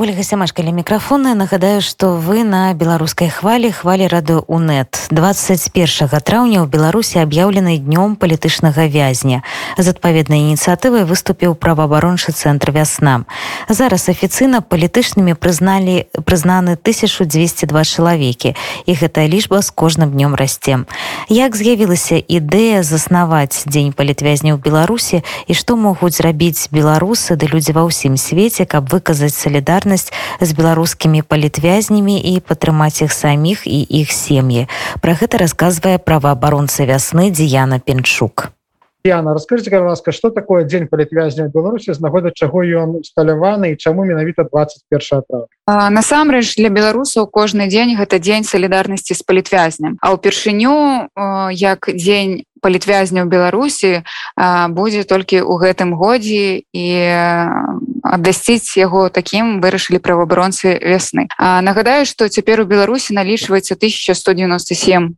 ольга сямашкаля мікрафона нагадаю что вы на беларускай хвалі хвалі радыо унет 21 траўня ў беларусі аб'яўлены днём палітычнага вязня. З адпаведнай ініцыятывай выступіў праваабарончы цэнтр вясна зараз афіцыйна палітычнымі прызналі прызнаны 1202 чалавекі і гэтая лічба з кожным днём расце як з'явілася ідэя заснаваць дзень палітвязня ў беларусі і што могуць зрабіць беларусы ды людзі ва ўсім свеце каб выказаць салідарнасць салідарнасць з беларускімі палітвязнямі і падтрымаць іх саміх і іх сем'і. Пра гэта расказвае праваабаронца вясны Діяна Пенчук. Яна расскажите ласка что такое дзень палітвязня беларусі з нагоды чаго ён усталяваны і чаму менавіта 21 насамрэч для беларусаў кожны дзень гэта дзень салідарнасці з палітвязням а ўпершыню як дзень палітвязня ў беларусі будзе толькі ў гэтым годзе і аддасціць яго такім вырашылі праваабаронцы вясны. А, нагадаю что цяпер у беларусі налічваецца 1197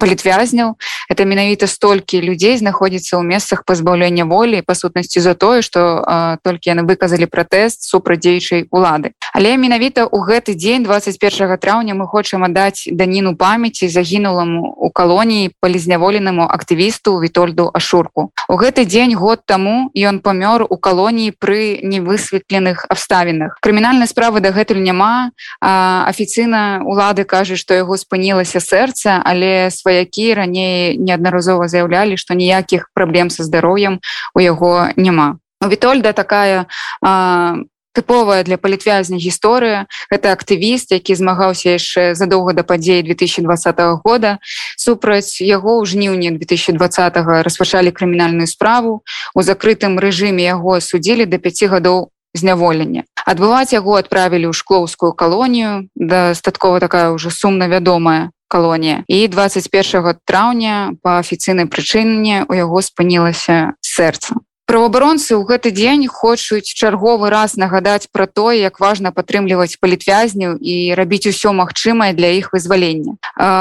палітвязняў это менавіта столькі людзей знаходзіцца ў месцах пазбаўлення волі па сутнасці за тое что толькі яны выказалі пратэст супрадзеючай улады. Але менавіта ў гэты дзень 21 траўня мы хочам аддаць даніну памяці загінуламу у калоніі палізняволенаму актывісту вітольду ашурку. У гэты дзень год таму ён памёр у калоніі пры невыс высветленых абставінах. Крымінальнай справы дагэтуль няма. Афіцыйна улады кажуць што яго спынілася сэрца але сваякі раней неаднаразова заяўлялі што ніякіх праблем са здароўем у яго няма. У вітольда такая а, тыповая для палітвязня гісторыя. Это актывіст які змагаўся яшчэ задоўга да падзеі 2020 года. Супраць яго ў жніўні 2020 распачалі крымінальную справу. У закрытым рэжыме яго судзілі да 5 гадоў зняволення. Адбываць яго адправілі ў шклоўскую калонію дастаткова такая ўжо сумна вядомая калонія і 21 траўня по афіцыйнай прычыне у яго спынілася сэрца. Праваабаронцы ў гэты дзень хочуць чарговы раз нагадаць пра тое як важна падтрымліваць палітвязняў і рабіць усё магчымае для іх вызвалення.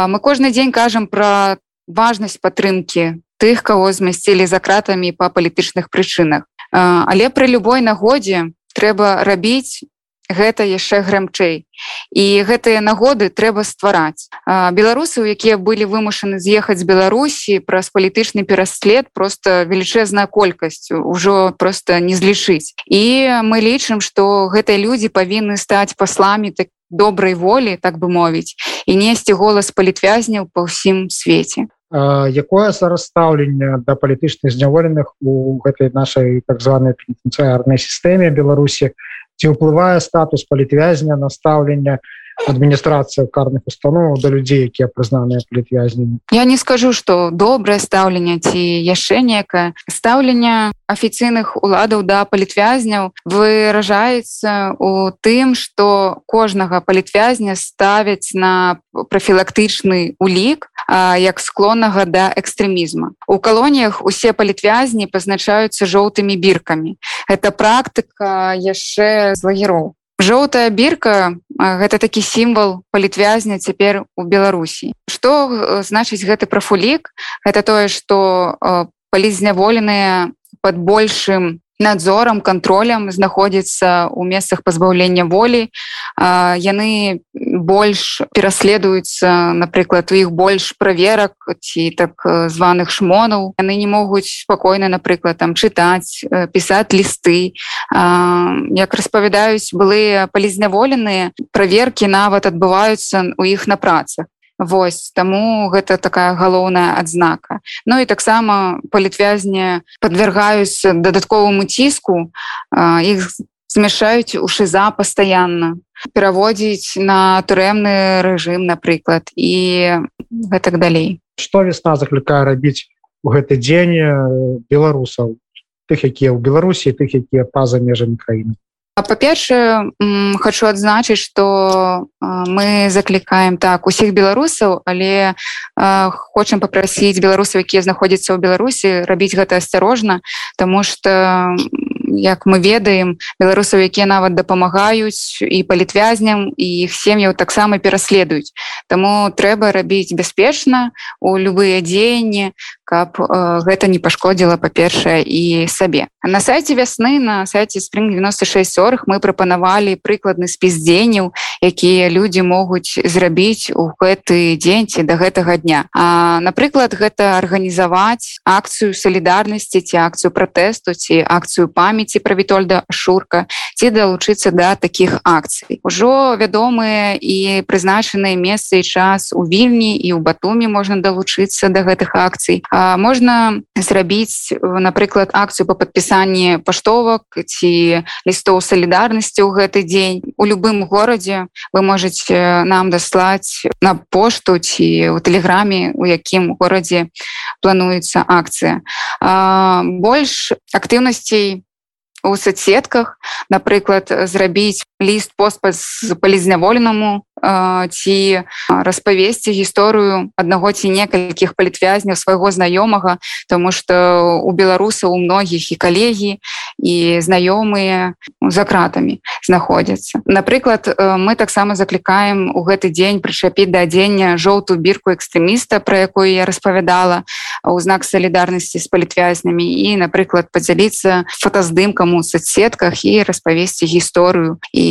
Мы кожны дзень кажам пра важнасць падтрымки тых кого змясцілі за кратамі па палітычных прычынах. Але пры любой нагодзе трэба рабіць гэта яшчэ грамчэй. І гэтыя нагоды трэба ствараць. Беларусы якія былі вымушаны з'ехаць беларусі праз палітычны пераслед просто велічэзная колькасць ужо просто не злічыць. І мы лічым што гэтыя людзі павінны стаць пасламі так добрай волі так бы мовіць і несці голас палітвязняў па ўсім свеце. Якое зарастаўленне да палітычных зняволеных у гэтай нашай так званой пенітэнцыярнай сістэме беларусі ці ўплывае статус палітвязня настаўлення адміністрацыя карных установ да людзей якія прызнаныя палітвязнямі я не скажу что добрае стаўленне ці яшчэ некае стаўленне афіцыйных уладаў да палітвязняў выражаецца у тым что кожнага палітвязня ставяць на профілактычны улік як склоннага да экстрэмізма у калоніях усе палітвязні пазначаюцца жоўтымі біркамі. Это практыка яшчэ з лагероў жоўтая бірка гэта такі сімвал палітвязня цяпер у беларусі. Что значыць гэты прафулік? Это тое что палізняволеныя под большим надзорам контролем знаходзіцца ў месцах пазбаўлення волі яны больш пераследуюцца напрыклад у іх больш праверак ці так званых шмонаў яны не могуць спакойна напрыклад там чытаць пісаць лісты як распавядаюць былыя палізняволеныя праверкі нават адбываюцца у іх на працах Вось таму гэта такая галоўная адзнака. Ну і таксама палітвязні падвяргаюць дадатковаму ціску, іх змяшаюць у шыза пастаянна, пераводзіць на турэмны рэжым, напрыклад і гэтак далей. Што весна заклікае рабіць у гэты дзень беларусаў, тых, якія ў Беларусі, тых, якія па-за межамі краіны па-першае хочу адзначыць что мы заклікаем так усіх беларусаў але хочам попрасіць беларусаў якія знаходзяцца ў беларусі рабіць гэта асцярожна тому что як мы ведаем беларусаў якія нават дапамагаюць і палітвязням і іх сем'яў таксама пераследуюць. Таму трэба рабіць бяспечна у любыя дзеянні каб э, гэта не пашкодзіла па-першае і сабе на сайте вясны на сайте spring 9640 мы прапанавалі прыкладны спіс дзеянняў якія людзі могуць зрабіць у гэты дзень ці да гэтага дня. А напрыклад гэта арганізаваць акцыю салідарнасці ці акцыю пратэсту ці акцыю памяці пра вітольда шурка ці далучыцца да таких акцый. Ужо вядомыя і прызначаныя месцы і час у вільні і ў батуме можна далучыцца да гэтых акцый. А можна зрабіць напрыклад акцыю по падпісанні паштовак ці лістоў салідарнасці ў гэты дзень. У любым горадзе вы можете нам даслаць на пошту ці у тэлеграме у якім горадзе плануецца акцыя. Больш актыўнасцей у соцсетках напрыклад зрабіць ліст поспа з палізняволенаму ці распавесці гісторыю аднаго ці некалькіх палітвязняў свайго знаёмага тому что у беларусаў у многіх і калегі і знаёмыя за кратамі знаходзяцца. Напрыклад мы таксама заклікаем у гэты дзень прычапіць да адзення жоўтую бірку экстрэміста про якую я распавядала у знак салідарнасці з палітвязнямі і напрыклад подзяліцца фотаздымкам у соцсетках і распавесці гісторыю і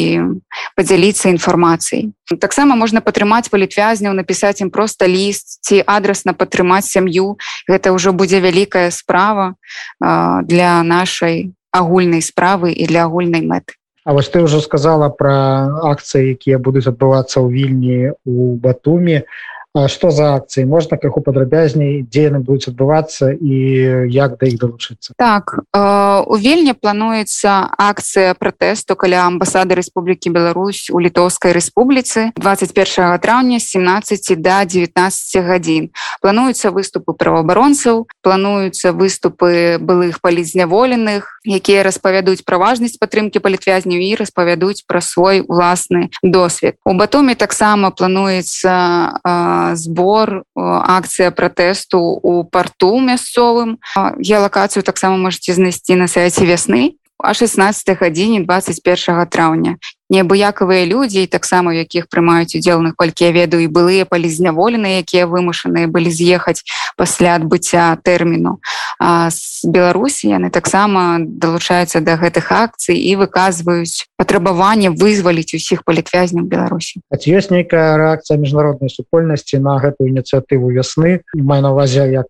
падзяліцца інфармацыяй таксама можна падтрымаць палітвязняў напісаць ім просто ліст ці адрасна падтрымаць сям'ю гэта ўжо будзе вялікая справа для нашай агульнай справы і для агульнай мэты. А вось ты ўжо сказала пра акцыі якія будуць адбывацца ў вільні у батуме что за акцыі можна крыху падрабязней дзе яны будуць адбывацца і як да іх далучыцца так э, у вельне плануецца акцыя пратэсту каля амбасады Рэспублікі Беларусь у літоўскай рэспубліцы 21 траўня 17 до 19 гадзін плануюцца выступы праваабаронцаў плануюцца выступы былых палізняволеных якія распавядуць пра важнасць падтрымкі палітвязняў і распавядуць пра свой уласны досвед. У батоме таксама плануецца э, збор акцыя пратэсту у парту мясцовым. Геалакацыю таксама можете знайсці на сайце вясны. А 16 гадзіне 21 траўня неабыякавыя людзі таксама якіх прымаюць удзел наколькі я ведаю і былыя палізняволеныя якія вымушаныя былі з'ехаць пасля адбыцця тэрміну. З беларусі яны таксама далучаюцца да гэтых акцый і выказваюць патрабаванне вызваліць усіх палітвязняў беларусі. Ёсць нейкая рэакцыя міжнароднай супольнасці на гэтую ініцыятыву вясны? Маю на увазе як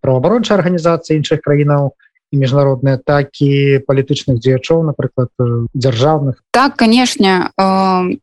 праваабарончая арганізацыя іншых краінаў і міжнародныя так і палітычных дзеячоў напрыклад дзяржаўных так канешне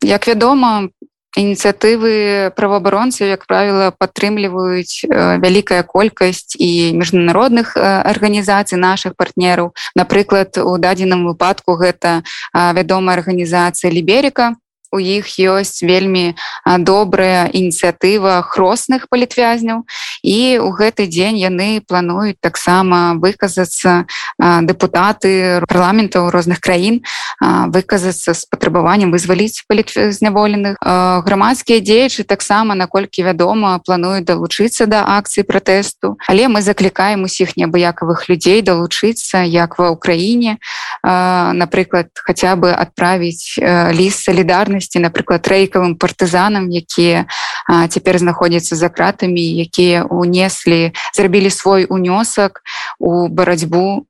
як вядома ініцыятывы праваабаронцаў як правіла падтрымліваюць вялікая колькасць і міжнародных арганізацый наших партнераў напрыклад у дадзеным выпадку гэта вядомая арганізацыя ліберіка у іх ёсць вельмі добрая ініцыятыва хросных палітвязняў. І ў гэты дзень яны плануюць таксама выказацца дэпутаты парламентаў розных краін выказацца з патрабаваннем вызваліць палітзняволеных грамадскія дзеячы таксама наколькі вядома плануюць далучыцца да акцыі пратэсту. Але мы заклікаем усіх неабыякавых людзей далучыцца як ва ўкраіне. Напрыклад хаця бы адправіць ліст салідарнасці прыгожасці напрыклад рэйкавым партызанам якія цяпер знаходзяцца за кратамі якія унеслі зрабілі свой унёсак у барацьбу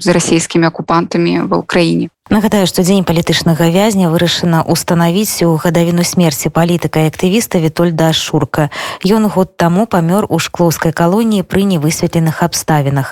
з расійскімі акупантамі ва ўкраіне Нагадаю, што дзень палітычнага вязня вырашана ўстанавіць у гадавіну смерці палітыка і актывіста Вітольда Шурка. Ён год таму памёр у шклоўскай калоніі пры невысветленых абставінах.